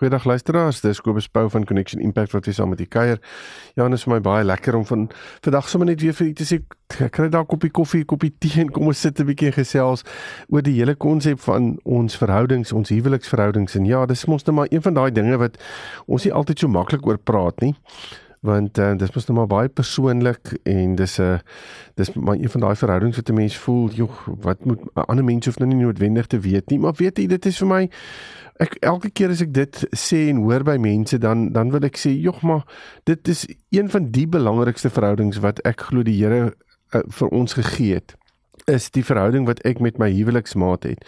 Goeiedag luisteraars, dis Kobus Pau van Connection Impact wat weer saam met u kuier. Ja, dit is vir my baie lekker om van vandag sommer net weer vir u te sê ek kry dalk 'n koppie koffie, 'n koppie tee en kom ons sit 'n bietjie gesels oor die hele konsep van ons verhoudings, ons huweliksverhoudings. En ja, dis mos net maar een van daai dinge wat ons nie altyd so maklik oor praat nie want uh, dis mos nou maar baie persoonlik en dis 'n uh, dis maar een van daai verhoudings wat 'n mens voel, joh, wat moet ander mens hoef nou nie noodwendig te weet nie, maar weet jy, dit is vir my ek elke keer as ek dit sê en hoor by mense dan dan wil ek sê, joh, maar dit is een van die belangrikste verhoudings wat ek glo die Here uh, vir ons gegee het is die verhouding wat ek met my huweliksmaat het.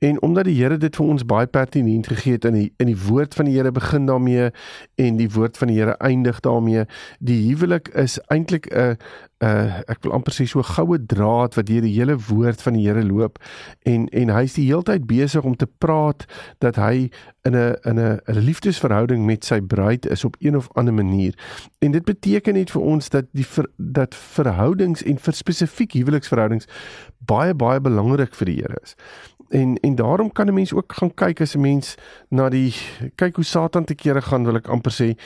En omdat die Here dit vir ons baie pertinent gegee het in die in die woord van die Here begin daarmee en die woord van die Here eindig daarmee, die huwelik is eintlik 'n uh ek wil amper sê so goue draad wat deur die hele woord van die Here loop en en hy's die heeltyd besig om te praat dat hy in 'n in 'n 'n liefdesverhouding met sy bruid is op een of ander manier. En dit beteken net vir ons dat die ver, dat verhoudings en vir spesifiek huweliksverhoudings baie baie belangrik vir die Here is en en daarom kan 'n mens ook gaan kyk as 'n mens na die kyk hoe Satan te kere gaan wil ek amper sê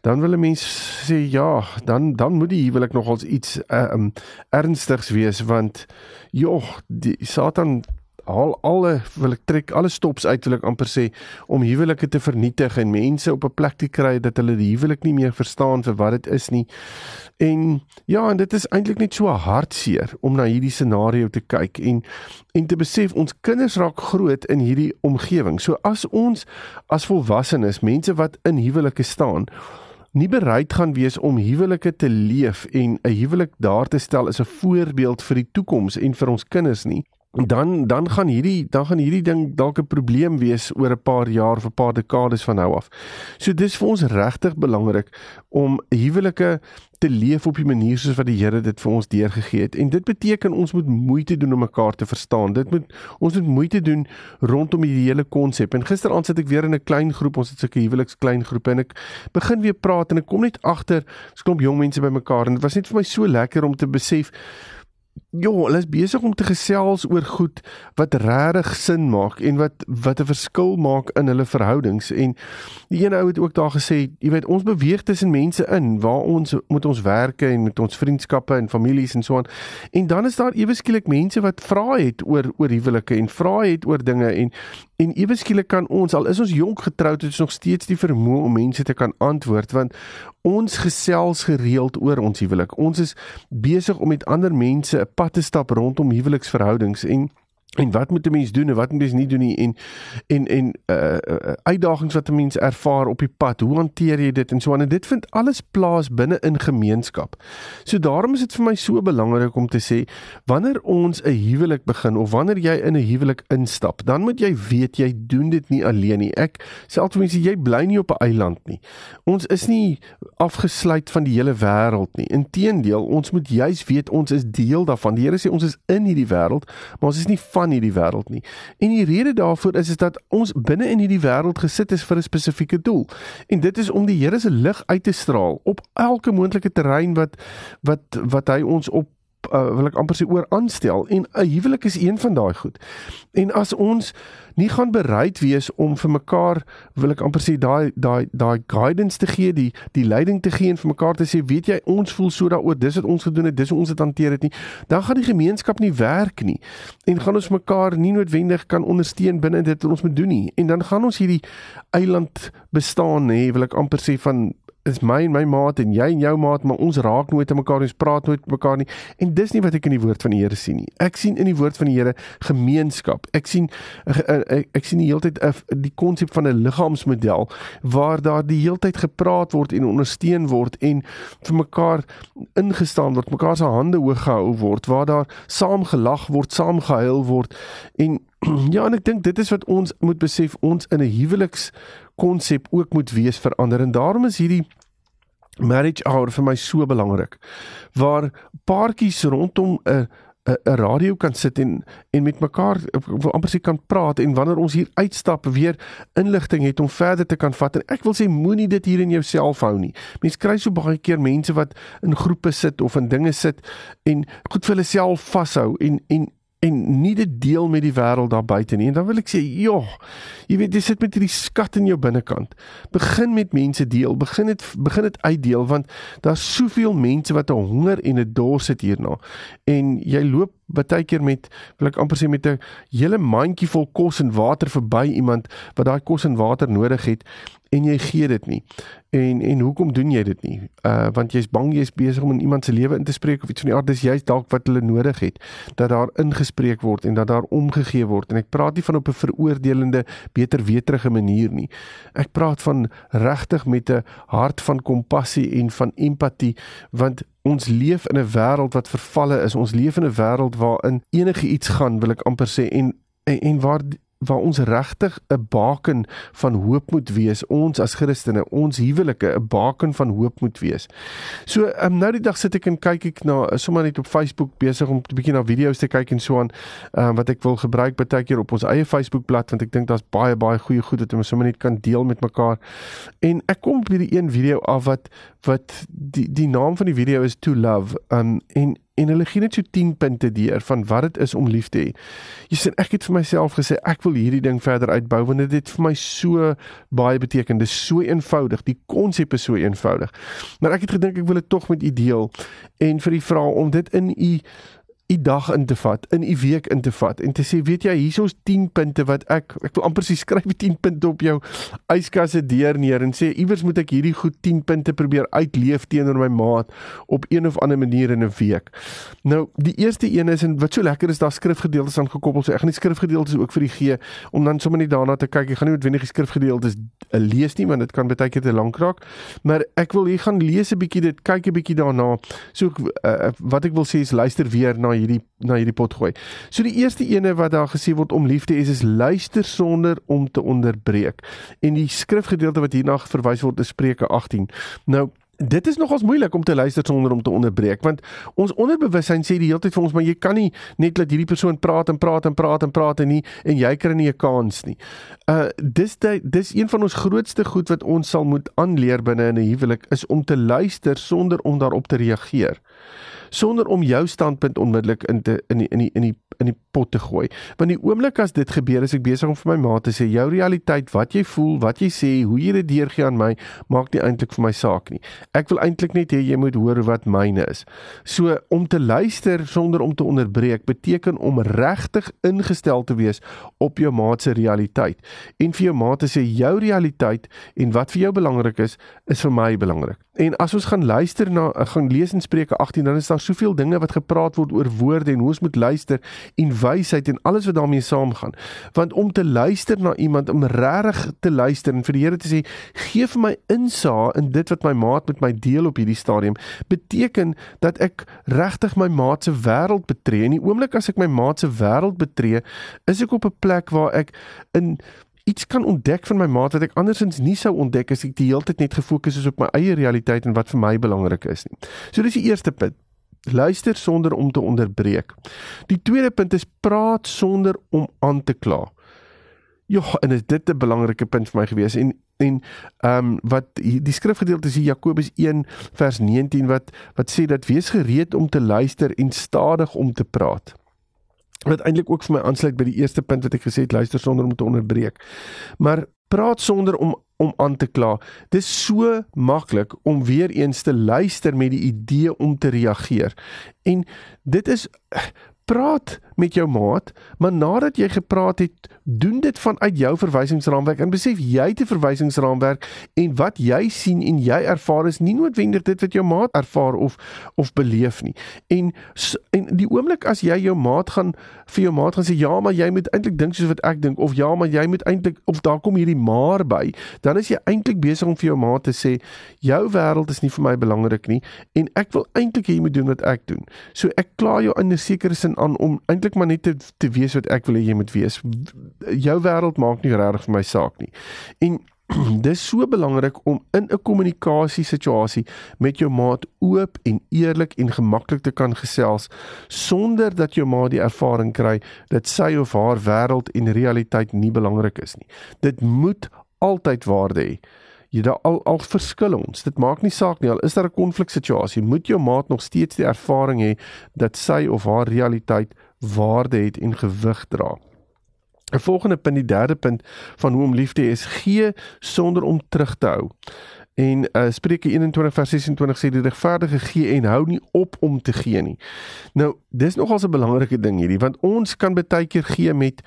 dan wil 'n mens sê ja dan dan moet die huwelik nogals iets uh, um, ernstigs wees want joh die Satan haal alle wil ek trek alle stops uit wil ek amper sê om huwelike te vernietig en mense op 'n plek te kry dat hulle die huwelik nie meer verstaan vir wat dit is nie. En ja, en dit is eintlik net so hartseer om na hierdie scenario te kyk en en te besef ons kinders raak groot in hierdie omgewing. So as ons as volwassenes, mense wat in huwelike staan, nie bereid gaan wees om huwelike te leef en 'n huwelik daar te stel as 'n voorbeeld vir die toekoms en vir ons kinders nie, dan dan gaan hierdie dan gaan hierdie ding dalk 'n probleem wees oor 'n paar jaar of 'n paar dekades van nou af. So dis vir ons regtig belangrik om huwelike te leef op die manier soos wat die Here dit vir ons deurgegee het. En dit beteken ons moet moeite doen om mekaar te verstaan. Dit moet ons moet moeite doen rondom die hele konsep. En gisteraand sit ek weer in 'n klein groep, ons het sulke huweliks klein groepe en ek begin weer praat en ek kom net agter, ons klomp jong mense bymekaar en dit was net vir my so lekker om te besef Ja, hulle is besig om te gesels oor goed wat regtig sin maak en wat wat 'n verskil maak in hulle verhoudings en die een ou het ook daar gesê, jy weet, ons beweeg tussen mense in waar ons moet ons werke en met ons vriendskappe en families en so aan. En dan is daar ewe skielik mense wat vra het oor oor huwelike en vra het oor dinge en en ewe skielik kan ons al is ons jonk getroud het ons nog steeds die vermoë om mense te kan antwoord want ons gesels gereeld oor ons huwelik. Ons is besig om met ander mense 'n pad te stap rondom huweliksverhoudings en En wat moet 'n mens doen en wat moet jy nie doen nie en en en uh, uh uitdagings wat 'n mens ervaar op die pad, hoe hanteer jy dit en so aan en dit vind alles plaas binne in gemeenskap. So daarom is dit vir my so belangrik om te sê wanneer ons 'n huwelik begin of wanneer jy in 'n huwelik instap, dan moet jy weet jy doen dit nie alleen nie. Ek selfs mense jy bly nie op 'n eiland nie. Ons is nie afgesluit van die hele wêreld nie. Inteendeel, ons moet juis weet ons is deel daarvan. Die Here sê ons is in hierdie wêreld, maar ons is nie van hierdie wêreld nie. En die rede daarvoor is is dat ons binne in hierdie wêreld gesit is vir 'n spesifieke doel. En dit is om die Here se lig uit te straal op elke moontlike terrein wat wat wat hy ons op uh, wil ek amper sê oor aanstel en 'n huwelik is een van daai goed. En as ons nie gaan bereid wees om vir mekaar wil ek amper sê daai daai daai guidance te gee, die die leiding te gee en vir mekaar te sê, weet jy, ons voel so daaroor, dis wat ons gedoen het, dis hoe ons dit hanteer het nie, dan gaan die gemeenskap nie werk nie. En gaan ons mekaar nie noodwendig kan ondersteun binne dit wat ons moet doen nie. En dan gaan ons hierdie eiland bestaan hè, wil ek amper sê van is my en my maat en jy en jou maat, maar ons raak nooit aan mekaar, ons praat nooit met mekaar nie. En dis nie wat ek in die woord van die Here sien nie. Ek sien in die woord van die Here gemeenskap. Ek sien ek, ek, ek sien die hele tyd die konsep van 'n liggaamsmodel waar daar die hele tyd gepraat word en ondersteun word en vir mekaar ingestaan word, mekaar se hande hoog gehou word, waar daar saam gelag word, saam gehuil word en ja, en ek dink dit is wat ons moet besef ons in 'n huweliks konsep ook moet wees verander en daarom is hierdie marriage hour vir my so belangrik waar paartjies rondom 'n 'n radio kan sit en en met mekaar wil amper sê kan praat en wanneer ons hier uitstap weer inligting het om verder te kan vat en ek wil sê moenie dit hier in jouself hou nie. Mense kry so baie keer mense wat in groepe sit of in dinge sit en goed vir hulle self vashou en en en nie dit deel met die wêreld daar buite nie. En dan wil ek sê, joh, jy weet jy sit met hierdie skat in jou binnekant. Begin met mense deel, begin dit begin dit uitdeel want daar's soveel mense wat 'n honger en 'n dors het hierna. En jy loop baie keer met wil ek amper sê met 'n hele mandjie vol kos en water verby iemand wat daai kos en water nodig het en jy gee dit nie. En en hoekom doen jy dit nie? Uh want jy's bang jy's besig om in iemand se lewe in te spreek of iets van die aard dis juist dalk wat hulle nodig het dat daar ingespreek word en dat daar omgegee word. En ek praat nie van op 'n veroordelende beter weterige manier nie. Ek praat van regtig met 'n hart van kompassie en van empatie want ons leef in 'n wêreld wat vervalle is. Ons leef in 'n wêreld waarin enige iets gaan, wil ek amper sê en en, en waar waar ons regtig 'n baken van hoop moet wees ons as Christene ons huwelike 'n baken van hoop moet wees. So um, nou die dag sit ek en kyk ek na sommer net op Facebook besig om 'n bietjie na video's te kyk en so aan um, wat ek wil gebruik baie keer op ons eie Facebook bladsy want ek dink daar's baie baie goeie goed wat ons sommer net kan deel met mekaar. En ek kom by die een video af wat wat die die naam van die video is To Love um, en en hulle gee net so 10 punte deur van wat dit is om lief te hê. Jy sien ek het vir myself gesê ek wil hierdie ding verder uitbou want dit vir my so baie beteken. Dit is so eenvoudig. Die konsep is so eenvoudig. Maar ek het gedink ek wil dit tog met u deel en vir u vra om dit in u u dag in te vat, in u week in te vat en te sê, weet jy, hier is ons 10 punte wat ek ek wil amper sê skryf 10 punte op jou yskasse deur neer en sê iewers moet ek hierdie goed 10 punte probeer uitleef teenoor my maat op een of ander manier in 'n week. Nou, die eerste een is en wat so lekker is, daar skrifgedeeltes aan gekoppel, so ek gaan die skrifgedeeltes ook vir u gee om dan sommer net daarna te kyk. Ek gaan nie noodwendig die skrifgedeeltes eh, lees nie, want dit kan baie keer te lank raak, maar ek wil hier gaan lees 'n bietjie dit, kyk 'n bietjie daarna. So uh, wat ek wil sê is luister weer na hierdie na hierdie pot gooi. So die eerste ene wat daar gesê word om liefde is is luister sonder om te onderbreek. En die skrifgedeelte wat hierna verwys word is Spreuke 18. Nou Dit is nogals moeilik om te luister sonder om te onderbreek want ons onderbewussyn sê die hele tyd vir ons maar jy kan nie net laat hierdie persoon praat en praat en praat en praat en nie en jy kry nie 'n kans nie. Uh dis die, dis een van ons grootste goed wat ons sal moet aanleer binne in 'n huwelik is om te luister sonder om daarop te reageer sonder om jou standpunt onmiddellik in te in die, in die in die in die pot te gooi. Want die oomblik as dit gebeur, is ek besig om vir my ma te sê jou realiteit, wat jy voel, wat jy sê, hoe jy dit deurgee aan my, maak nie eintlik vir my saak nie. Ek wil eintlik net hê jy moet hoor wat myne is. So om te luister sonder om te onderbreek beteken om regtig ingestel te wees op jou maat se realiteit en vir jou maat te sê jou realiteit en wat vir jou belangrik is, is vir my belangrik. En as ons gaan luister na gaan lees in Spreuke 18 dan is daar soveel dinge wat gepraat word oor woorde en hoe ons moet luister en wysheid en alles wat daarmee saamgaan. Want om te luister na iemand om regtig te luister en vir die Here te sê gee vir my insaag in dit wat my maat met my deel op hierdie stadium beteken dat ek regtig my maat se wêreld betree. En die oomblik as ek my maat se wêreld betree, is ek op 'n plek waar ek in iets kan ontdek van my maat wat ek andersins nie sou ontdek as ek die hele tyd net gefokus is op my eie realiteit en wat vir my belangrik is nie. So dis die eerste punt. Luister sonder om te onderbreek. Die tweede punt is praat sonder om aan te kla. Ja, en is dit 'n belangrike punt vir my gewees en en ehm um, wat die skrifgedeelte is Jakobus 1 vers 19 wat wat sê dat wees gereed om te luister en stadig om te praat wat eintlik ook vir my aansluit by die eerste punt wat ek gesê het luister sonder om te onderbreek. Maar praat sonder om om aan te kla. Dis so maklik om weer eens te luister met die idee om te reageer. En dit is praat met jou maat, maar nadat jy gepraat het, doen dit vanuit jou verwysingsraamwerk en besef jy het 'n verwysingsraamwerk en wat jy sien en jy ervaar is nie noodwendig dit wat jou maat ervaar of of beleef nie. En en die oomblik as jy jou maat gaan vir jou maat gaan sê ja, maar jy moet eintlik dink soos wat ek dink of ja, maar jy moet eintlik of daar kom hierdie maar by, dan is jy eintlik besig om vir jou maat te sê jou wêreld is nie vir my belangrik nie en ek wil eintlik hê jy moet doen wat ek doen. So ek kla jou in 'n sekere sin aan om eintlik maar net te, te wees wat ek wil hê jy moet wees. Jou wêreld maak nie regtig vir my saak nie. En dis so belangrik om in 'n kommunikasie situasie met jou maat oop en eerlik en gemaklik te kan gesels sonder dat jou maat die ervaring kry dat sy of haar wêreld en realiteit nie belangrik is nie. Dit moet altyd waarde hê. Jy daar al al verskil ons. Dit maak nie saak nie al is daar 'n konfliksituasie, moet jou maat nog steeds die ervaring hê dat sy of haar realiteit waarde het en gewig dra. 'n Volgende punt, die derde punt van hoe om lief te hê is gee sonder om terug te hou. En uh, Spreuke 21 vers 26 sê die regverdige gee en hou nie op om te gee nie. Nou, dis nogals 'n belangrike ding hierdie want ons kan baie keer gee met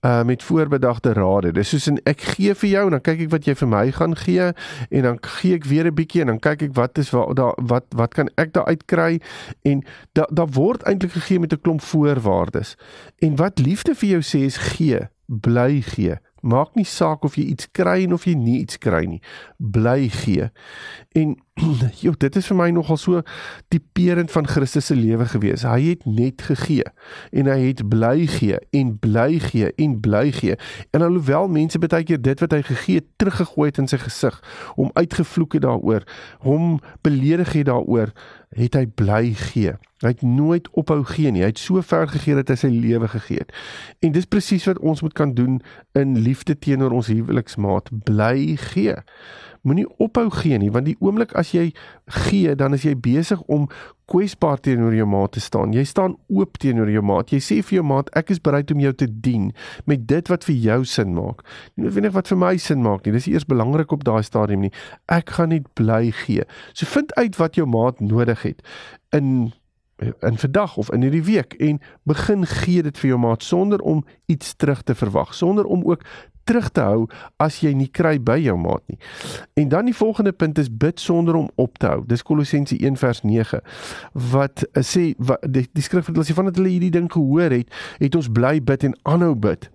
uh met voorbedagte rade. Dis soos en ek gee vir jou en dan kyk ek wat jy vir my gaan gee en dan gee ek weer 'n bietjie en dan kyk ek wat is wat daar wat wat kan ek daar uitkry en daar da word eintlik gegee met 'n klomp voorwaardes. En wat liefde vir jou sê is gee, bly gee. Maak nie saak of jy iets kry of jy nie iets kry nie. Bly gee. En joh, dit is vir my nogal so tipeerend van Christus se lewe gewees. Hy het net gegee en hy het bly gee en bly gee en bly gee. En alhoewel mense baie keer dit wat hy gegee het teruggegooi het in sy gesig, hom uitgevloek het daaroor, hom beledig het daaroor, het hy bly gee. Hy het nooit ophou gee nie. Hy het so ver gegee dat hy sy lewe gegee het. En dis presies wat ons moet kan doen in liefde teenoor ons huweliksmaat, bly gee. Moenie ophou gee nie, want die oomblik as jy gee, dan is jy besig om kwesbaar teenoor jou maat te staan. Jy staan oop teenoor jou maat. Jy sê vir jou maat, ek is bereid om jou te dien met dit wat vir jou sin maak. Nie noodwendig wat vir my sin maak nie. Dis eers belangrik op daai stadium nie. Ek gaan net bly gee. So vind uit wat jou maat nodig het in in vandag of in hierdie week en begin gee dit vir jou maat sonder om iets terug te verwag, sonder om ook terug te hou as jy nie kry by jou maat nie. En dan die volgende punt is bid sonder om op te hou. Dis Kolossense 1 vers 9 wat uh, sê wat, die, die skrif wat hulle sê van dat hulle hierdie ding gehoor het, het ons bly bid en aanhou bid.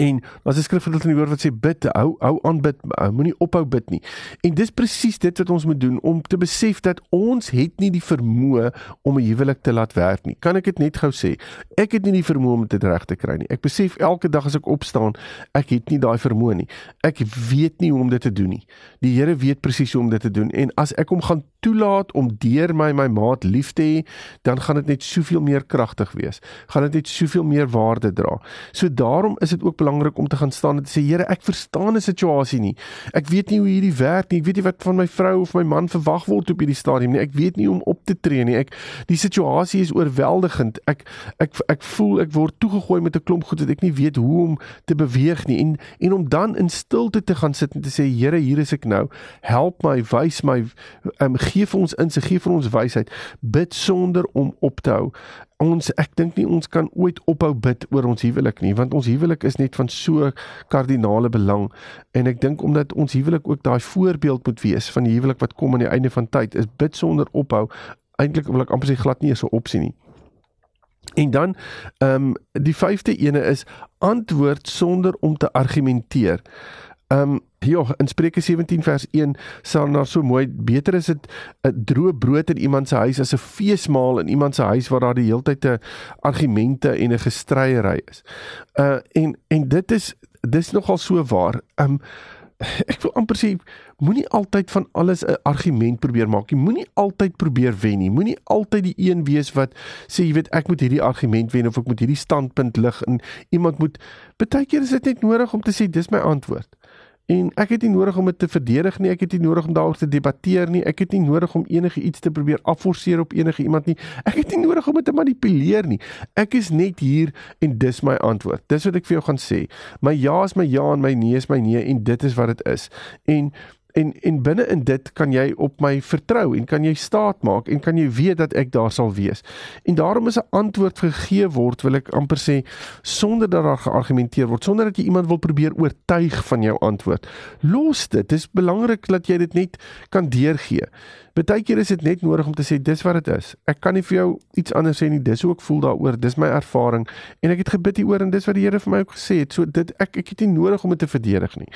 En as die skrif vertel in die woord wat sê bid, hou hou aan bid, moenie ophou bid nie. En dis presies dit wat ons moet doen om te besef dat ons het nie die vermoë om 'n huwelik te laat werk nie. Kan ek dit net gou sê? Ek het nie die vermoë om dit reg te kry nie. Ek besef elke dag as ek opstaan, ek het nie daai vermoë nie. Ek weet nie hoe om dit te doen nie. Die Here weet presies hoe om dit te doen en as ek hom gaan toelaat om deur my my maat lief te hê, dan gaan dit net soveel meer kragtig wees. Gaan dit net soveel meer waarde dra. So daarom is dit ook belangrik om te gaan staan en te sê Here, ek verstaan 'n situasie nie. Ek weet nie hoe hierdie werk nie. Ek weet nie wat van my vrou of my man verwag word op hierdie stadium nie. Ek weet nie hoe om op te tree nie. Ek die situasie is oorweldigend. Ek ek ek voel ek word toegegooi met 'n klomp goed wat ek nie weet hoe om te beweeg nie en en om dan in stilte te gaan sit en te sê Here, hier is ek nou. Help my, wys my, um, gee vir ons insig, gee vir ons wysheid. Bid sonder om op te hou ons ek dink nie ons kan ooit ophou bid oor ons huwelik nie want ons huwelik is net van so kardinale belang. En ek dink omdat ons huwelik ook daai voorbeeld moet wees van die huwelik wat kom aan die einde van tyd is bid sonder ophou eintlik wil ek amper sê glad nie 'n so opsie nie. En dan ehm um, die vyfde ene is antwoord sonder om te argumenteer Ehm um, ja, in Spreuke 17 vers 1 staan daar so mooi: Beter is dit 'n droë brood in iemand se huis as 'n feesmaal in iemand se huis waar daar die heeltyd 'n argumente en 'n gestryery is. Uh en en dit is dis nogal so waar. Ehm um, ek wil amper sê moenie altyd van alles 'n argument probeer maak nie. Moenie altyd probeer wen nie. Moenie altyd die een wees wat sê jy weet ek moet hierdie argument wen of ek moet hierdie standpunt lig en iemand moet baie keer is dit net nodig om te sê dis my antwoord. En ek het nie nodig om dit te verdedig nie, ek het nie nodig om daaroor te debatteer nie, ek het nie nodig om enige iets te probeer afforceer op enige iemand nie. Ek het nie nodig om dit te manipuleer nie. Ek is net hier en dis my antwoord. Dis wat ek vir jou gaan sê. My ja is my ja en my nee is my nee en dit is wat dit is. En en en binne in dit kan jy op my vertrou en kan jy staat maak en kan jy weet dat ek daar sal wees. En daarom is 'n antwoord gegee word, wil ek amper sê, sonder dat daar geargumenteer word, sonder dat jy iemand wil probeer oortuig van jou antwoord. Los dit. Dit is belangrik dat jy dit net kan deurgee. Partykeer is dit net nodig om te sê dis wat dit is. Ek kan nie vir jou iets anders sê nie. Dis hoe ek voel daaroor. Dis my ervaring en ek het gebid hieroor en dis wat die Here vir my ook gesê het. So dit ek ek het nie nodig om dit te verdedig nie.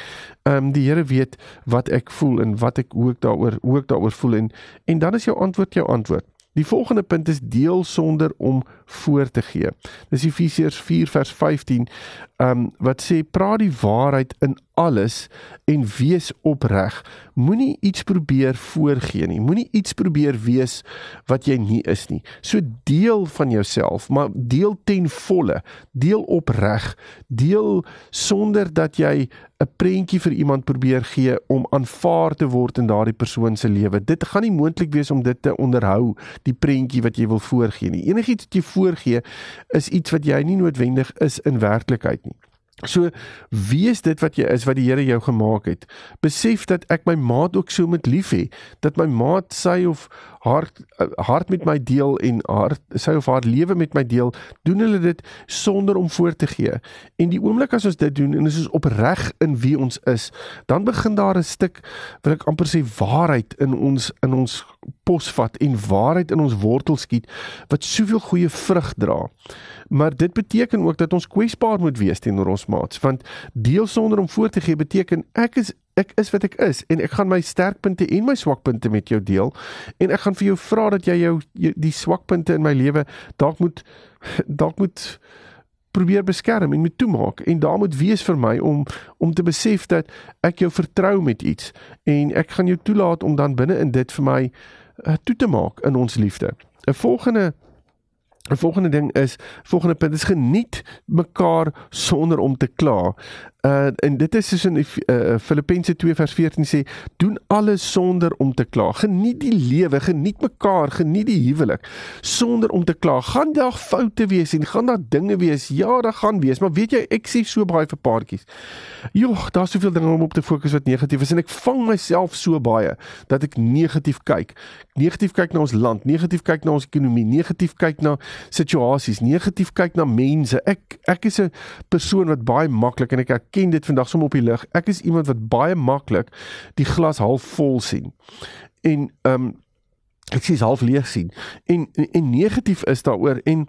Ehm um, die Here weet wat ek voel en wat ek hoe ek daaroor hoe ek daaroor voel en en dan is jou antwoord jou antwoord. Die volgende punt is deel sonder om voor te gee. Dis Efesiërs 4 vers 15. Ehm um, wat sê praat die waarheid in alles en wees opreg. Moenie iets probeer voorgee nie. Moenie iets probeer wees wat jy nie is nie. So deel van jouself, maar deel ten volle. Deel opreg. Deel sonder dat jy 'n prentjie vir iemand probeer gee om aanvaar te word in daardie persoon se lewe. Dit gaan nie moontlik wees om dit te onderhou, die prentjie wat jy wil voorgee nie. Enigiets wat jy voorgee is iets wat jy nie noodwendig is in werklikheid nie. So wees dit wat jy is wat die Here jou gemaak het. Besef dat ek my maat ook so met lief hê, dat my maat sy of haar hart met my deel en haar sy of haar lewe met my deel, doen hulle dit sonder om voor te gee. En die oomblik as ons dit doen en ons is opreg in wie ons is, dan begin daar 'n stuk wil ek amper sê waarheid in ons in ons posvat en waarheid in ons wortel skiet wat soveel goeie vrug dra. Maar dit beteken ook dat ons kwesbaar moet wees teenoor ons maats, want deel sonder om voor te gee beteken ek is ek is wat ek is en ek gaan my sterkpunte en my swakpunte met jou deel en ek gaan vir jou vra dat jy jou die swakpunte in my lewe dalk moet dalk moet probeer beskerm en moet toemaak en daar moet wees vir my om om te besef dat ek jou vertrou met iets en ek gaan jou toelaat om dan binne in dit vir my uh, toe te maak in ons liefde. 'n Volgende 'n volgende ding is volgende punt is geniet mekaar sonder om te kla. Uh en dit is soos in uh, Filippense 2 vers 14 sê, doen alles sonder om te kla. Geniet die lewe, geniet mekaar, geniet die huwelik sonder om te kla. Gaan daar foute wees en gaan daar dinge wees? Ja, daar gaan wees, maar weet jy, ek sê so baie vir paartjies. Joh, daar's soveel dinge om op te fokus wat negatief is en ek vang myself so baie dat ek negatief kyk. Negatief kyk na ons land, negatief kyk na ons ekonomie, negatief kyk na situasies, negatief kyk na mense. Ek ek is 'n persoon wat baie maklik en ek erken dit vandag som op die lig. Ek is iemand wat baie maklik die glas half vol sien. En ehm um, ek sien half leeg sien. En, en en negatief is daaroor en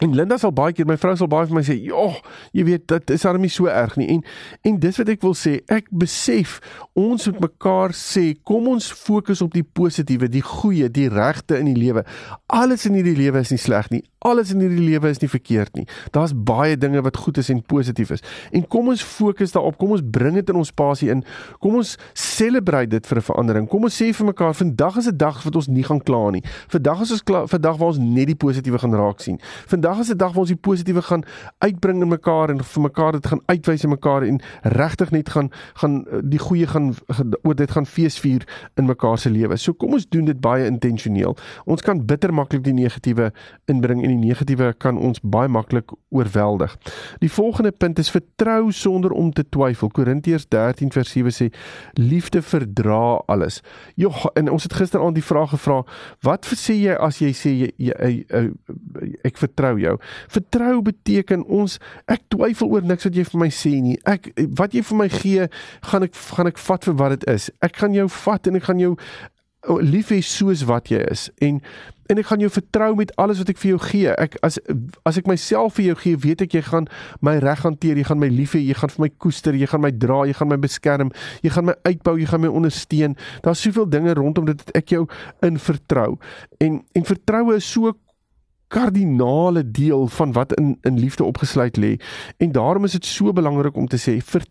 En Linda sal baie keer my vrou sal baie vir my sê, "Joh, jy weet dit is hom nie so erg nie." En en dis wat ek wil sê, ek besef ons moet mekaar sê, kom ons fokus op die positiewe, die goeie, die regte in die lewe. Alles in hierdie lewe is nie sleg nie. Alles in hierdie lewe is nie verkeerd nie. Daar's baie dinge wat goed is en positief is. En kom ons fokus daarop. Kom ons bring dit in ons pasie in. Kom ons celebrate dit vir 'n verandering. Kom ons sê vir mekaar, vandag is 'n dag wat ons nie gaan kla nie. Vandag is ons klaar, vandag waar ons net die positiewe gaan raak sien. Vandag is 'n dag waar ons die positiewe gaan uitbring in mekaar en vir mekaar dit gaan uitwys in mekaar en regtig net gaan gaan eh, die goeie gaan oor dit gaan feesvier in mekaar se lewe. So kom ons doen dit baie intentioneel. Ons kan bitter maklik die negatiewe inbring en die negatiewe kan ons baie maklik oorweldig. Die volgende punt is vertrou sonder om te twyfel. Korintiërs 13 vers 7 sê liefde verdra alles. Jogg en ons het gisteraand die vraag gevra, wat sê jy as jy sê jy, jy, jy, jy ek vertrou jou. Vertrou beteken ons ek twyfel oor niks wat jy vir my sê nie. Ek wat jy vir my gee, gaan ek gaan ek vat vir wat dit is. Ek gaan jou vat en ek gaan jou lief hê soos wat jy is en en ek gaan jou vertrou met alles wat ek vir jou gee. Ek as as ek myself vir jou gee, weet ek jy gaan my reg hanteer, jy gaan my lief hê, jy gaan vir my koester, jy gaan my dra, jy gaan my beskerm, jy gaan my uitbou, jy gaan my ondersteun. Daar's soveel dinge rondom dit dat ek jou in vertrou. En en vertroue is so kardinale deel van wat in in liefde opgesluit lê. En daarom is dit so belangrik om te sê vertrou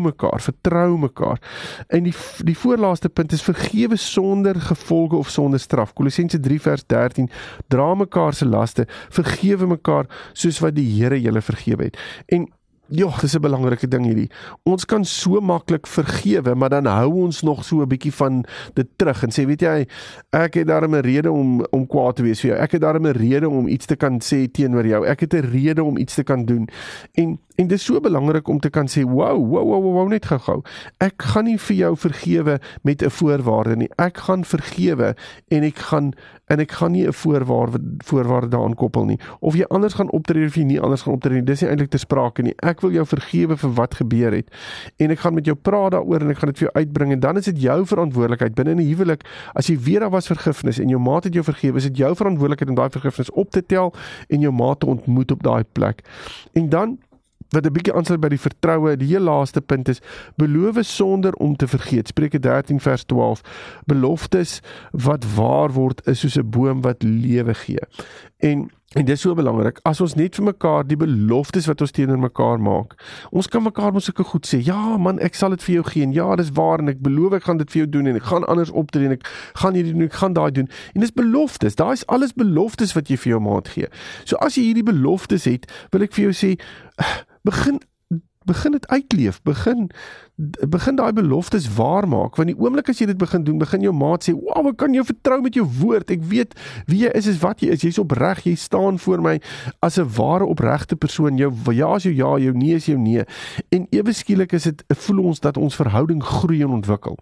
mekaar, vertrou mekaar. En die die voorlaaste punt is vergewe sonder gevolge of sonder straf. Kolossense 3 vers 13 dra mekaar se laste, vergewe mekaar soos wat die Here julle vergewe het. En Ja, dis 'n belangrike ding hierdie. Ons kan so maklik vergewe, maar dan hou ons nog so 'n bietjie van dit terug en sê, weet jy, ek het daarmee 'n rede om om kwaad te wees vir jou. Ek het daarmee 'n rede om iets te kan sê teenoor jou. Ek het 'n rede om iets te kan doen. En En dit is so belangrik om te kan sê, "Wow, wow, wow, wow, net gou-gou. Ek gaan nie vir jou vergewe met 'n voorwaarde nie. Ek gaan vergewe en ek gaan en ek gaan nie 'n voorwaarde voorwaarde daaraan koppel nie. Of jy anders gaan optree of jy nie anders gaan optree nie, dis nie eintlik te sprake nie. Ek wil jou vergewe vir wat gebeur het en ek gaan met jou praat daaroor en ek gaan dit vir jou uitbring en dan is dit jou verantwoordelikheid binne in 'n huwelik. As jy weet daar was vergifnis en jou maat het jou vergewe, is dit jou verantwoordelikheid om daai vergifnis op te tel en jou maat te ontmoet op daai plek. En dan wat 'n bietjie aansluit by die vertroue, die heel laaste punt is beloof sonder om te vergeet. Spreuke 13 vers 12. Beloftes wat waar word is soos 'n boom wat lewe gee. En En dit is so belangrik as ons net vir mekaar die beloftes wat ons teenoor mekaar maak. Ons kan mekaar mos sulke goed sê. Ja man, ek sal dit vir jou gee. En ja, dis waar en ek beloof ek gaan dit vir jou doen en ek gaan anders optree en ek gaan hierdie doen, ek gaan daai doen. En dis beloftes. Daai is alles beloftes wat jy vir jou maat gee. So as jy hierdie beloftes het, wil ek vir jou sê begin begin dit uitleef, begin begin daai beloftes waar maak want die oomblik as jy dit begin doen begin jou maat sê wow ek kan jou vertrou met jou woord. Ek weet wie jy is is wat jy is. Jy's opreg. Jy staan voor my as 'n ware opregte persoon. Jou ja is jou ja jou nee is jou nee. En ewe skielik is dit voel ons dat ons verhouding groei en ontwikkel.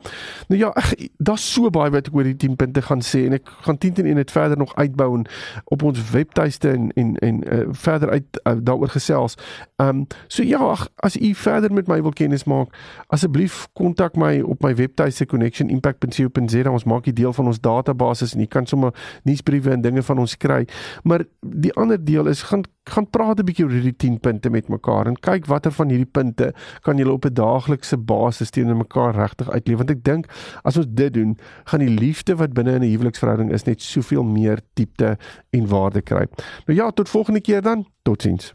Nou ja daar's so baie wat ek oor die 10 punte gaan sê en ek gaan 10 en dit verder nog uitbou en op ons webtuiste en en en uh, verder uit uh, daaroor gesels. Ehm um, so ja ach, as u verder met my wil kennis maak asseblief kontak my op my webtuiste connectionimpact.co.za. Ons maak dit deel van ons database en jy kan sommer nuusbriewe en dinge van ons kry. Maar die ander deel is gaan gaan praat 'n bietjie oor hierdie 10 punte met mekaar en kyk watter van hierdie punte kan julle op 'n daaglikse basis teenoor mekaar regtig uitleef want ek dink as ons dit doen, gaan die liefde wat binne in 'n huweliksverhouding is net soveel meer diepte en waarde kry. Nou ja, tot volgende keer dan. Totsiens.